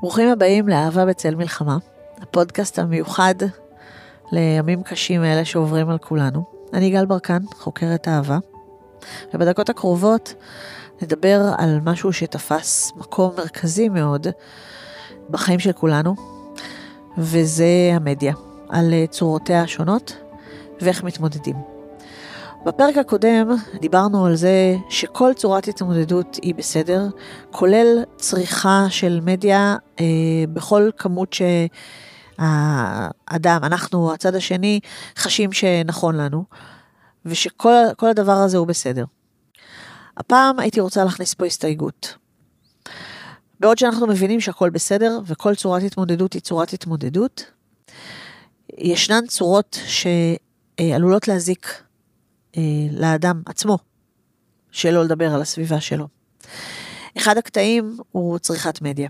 ברוכים הבאים לאהבה בצל מלחמה, הפודקאסט המיוחד לימים קשים אלה שעוברים על כולנו. אני גל ברקן, חוקרת אהבה, ובדקות הקרובות נדבר על משהו שתפס מקום מרכזי מאוד בחיים של כולנו, וזה המדיה, על צורותיה השונות ואיך מתמודדים. בפרק הקודם דיברנו על זה שכל צורת התמודדות היא בסדר, כולל צריכה של מדיה אה, בכל כמות שהאדם, אנחנו, הצד השני, חשים שנכון לנו, ושכל הדבר הזה הוא בסדר. הפעם הייתי רוצה להכניס פה הסתייגות. בעוד שאנחנו מבינים שהכל בסדר וכל צורת התמודדות היא צורת התמודדות, ישנן צורות שעלולות להזיק אה, לאדם עצמו, שלא לדבר על הסביבה שלו. אחד הקטעים הוא צריכת מדיה.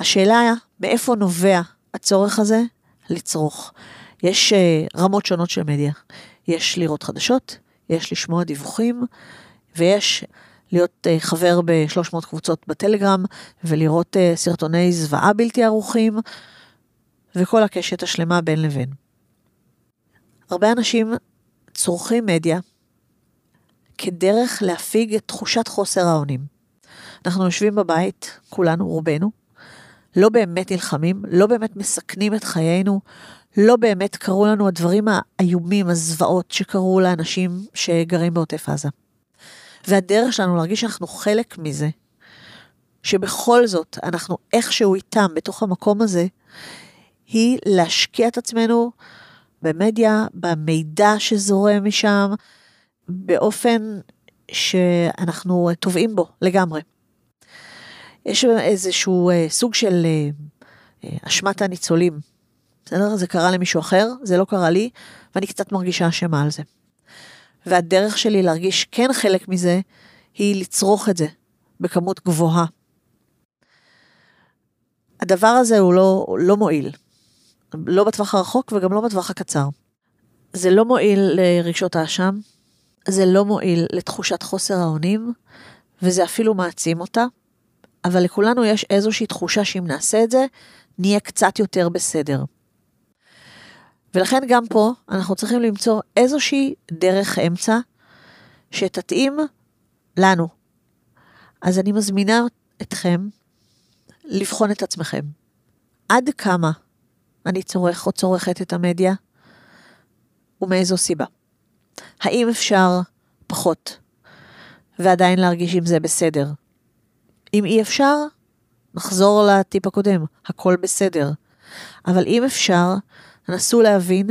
השאלה מאיפה נובע הצורך הזה לצרוך? יש אה, רמות שונות של מדיה. יש לראות חדשות, יש לשמוע דיווחים, ויש להיות אה, חבר ב-300 קבוצות בטלגרם, ולראות סרטוני זוועה בלתי ערוכים, וכל הקשת השלמה בין לבין. הרבה אנשים צורכים מדיה כדרך להפיג את תחושת חוסר האונים. אנחנו יושבים בבית, כולנו, רובנו, לא באמת נלחמים, לא באמת מסכנים את חיינו, לא באמת קרו לנו הדברים האיומים, הזוועות שקרו לאנשים שגרים בעוטף עזה. והדרך שלנו להרגיש שאנחנו חלק מזה, שבכל זאת אנחנו איכשהו איתם בתוך המקום הזה, היא להשקיע את עצמנו במדיה, במידע שזורם משם, באופן שאנחנו טובעים בו לגמרי. יש איזשהו אה, סוג של אה, אה, אשמת הניצולים. בסדר? זה קרה למישהו אחר, זה לא קרה לי, ואני קצת מרגישה אשמה על זה. והדרך שלי להרגיש כן חלק מזה, היא לצרוך את זה בכמות גבוהה. הדבר הזה הוא לא, לא מועיל. לא בטווח הרחוק וגם לא בטווח הקצר. זה לא מועיל לרגשות האשם, זה לא מועיל לתחושת חוסר האונים, וזה אפילו מעצים אותה, אבל לכולנו יש איזושהי תחושה שאם נעשה את זה, נהיה קצת יותר בסדר. ולכן גם פה אנחנו צריכים למצוא איזושהי דרך אמצע שתתאים לנו. אז אני מזמינה אתכם לבחון את עצמכם. עד כמה אני צורך או צורכת את המדיה? ומאיזו סיבה? האם אפשר פחות ועדיין להרגיש עם זה בסדר? אם אי אפשר, נחזור לטיפ הקודם, הכל בסדר. אבל אם אפשר, נסו להבין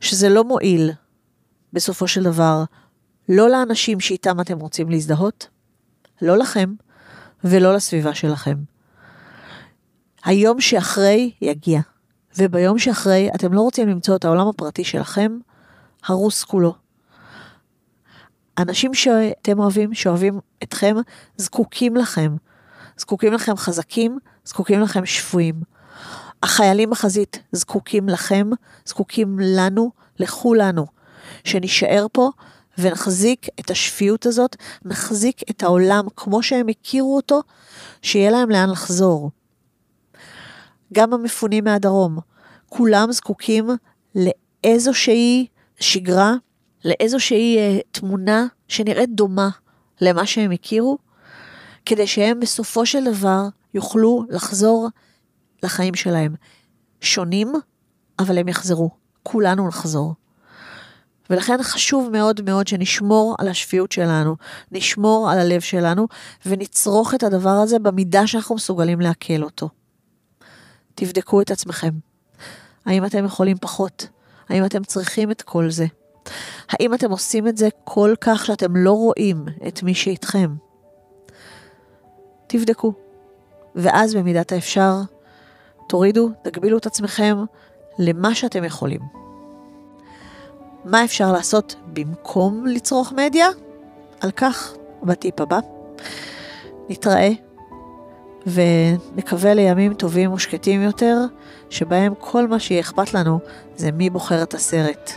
שזה לא מועיל, בסופו של דבר, לא לאנשים שאיתם אתם רוצים להזדהות, לא לכם ולא לסביבה שלכם. היום שאחרי יגיע. וביום שאחרי אתם לא רוצים למצוא את העולם הפרטי שלכם הרוס כולו. אנשים שאתם אוהבים, שאוהבים אתכם, זקוקים לכם. זקוקים לכם חזקים, זקוקים לכם שפויים. החיילים בחזית זקוקים לכם, זקוקים לנו, לכולנו, שנישאר פה ונחזיק את השפיות הזאת, נחזיק את העולם כמו שהם הכירו אותו, שיהיה להם לאן לחזור. גם המפונים מהדרום, כולם זקוקים לאיזושהי שגרה, לאיזושהי uh, תמונה שנראית דומה למה שהם הכירו, כדי שהם בסופו של דבר יוכלו לחזור לחיים שלהם. שונים, אבל הם יחזרו. כולנו נחזור. ולכן חשוב מאוד מאוד שנשמור על השפיות שלנו, נשמור על הלב שלנו, ונצרוך את הדבר הזה במידה שאנחנו מסוגלים לעכל אותו. תבדקו את עצמכם. האם אתם יכולים פחות? האם אתם צריכים את כל זה? האם אתם עושים את זה כל כך שאתם לא רואים את מי שאיתכם? תבדקו. ואז במידת האפשר, תורידו, תגבילו את עצמכם למה שאתם יכולים. מה אפשר לעשות במקום לצרוך מדיה? על כך בטיפ הבא. נתראה ונקווה לימים טובים ושקטים יותר, שבהם כל מה שיהיה אכפת לנו זה מי בוחר את הסרט.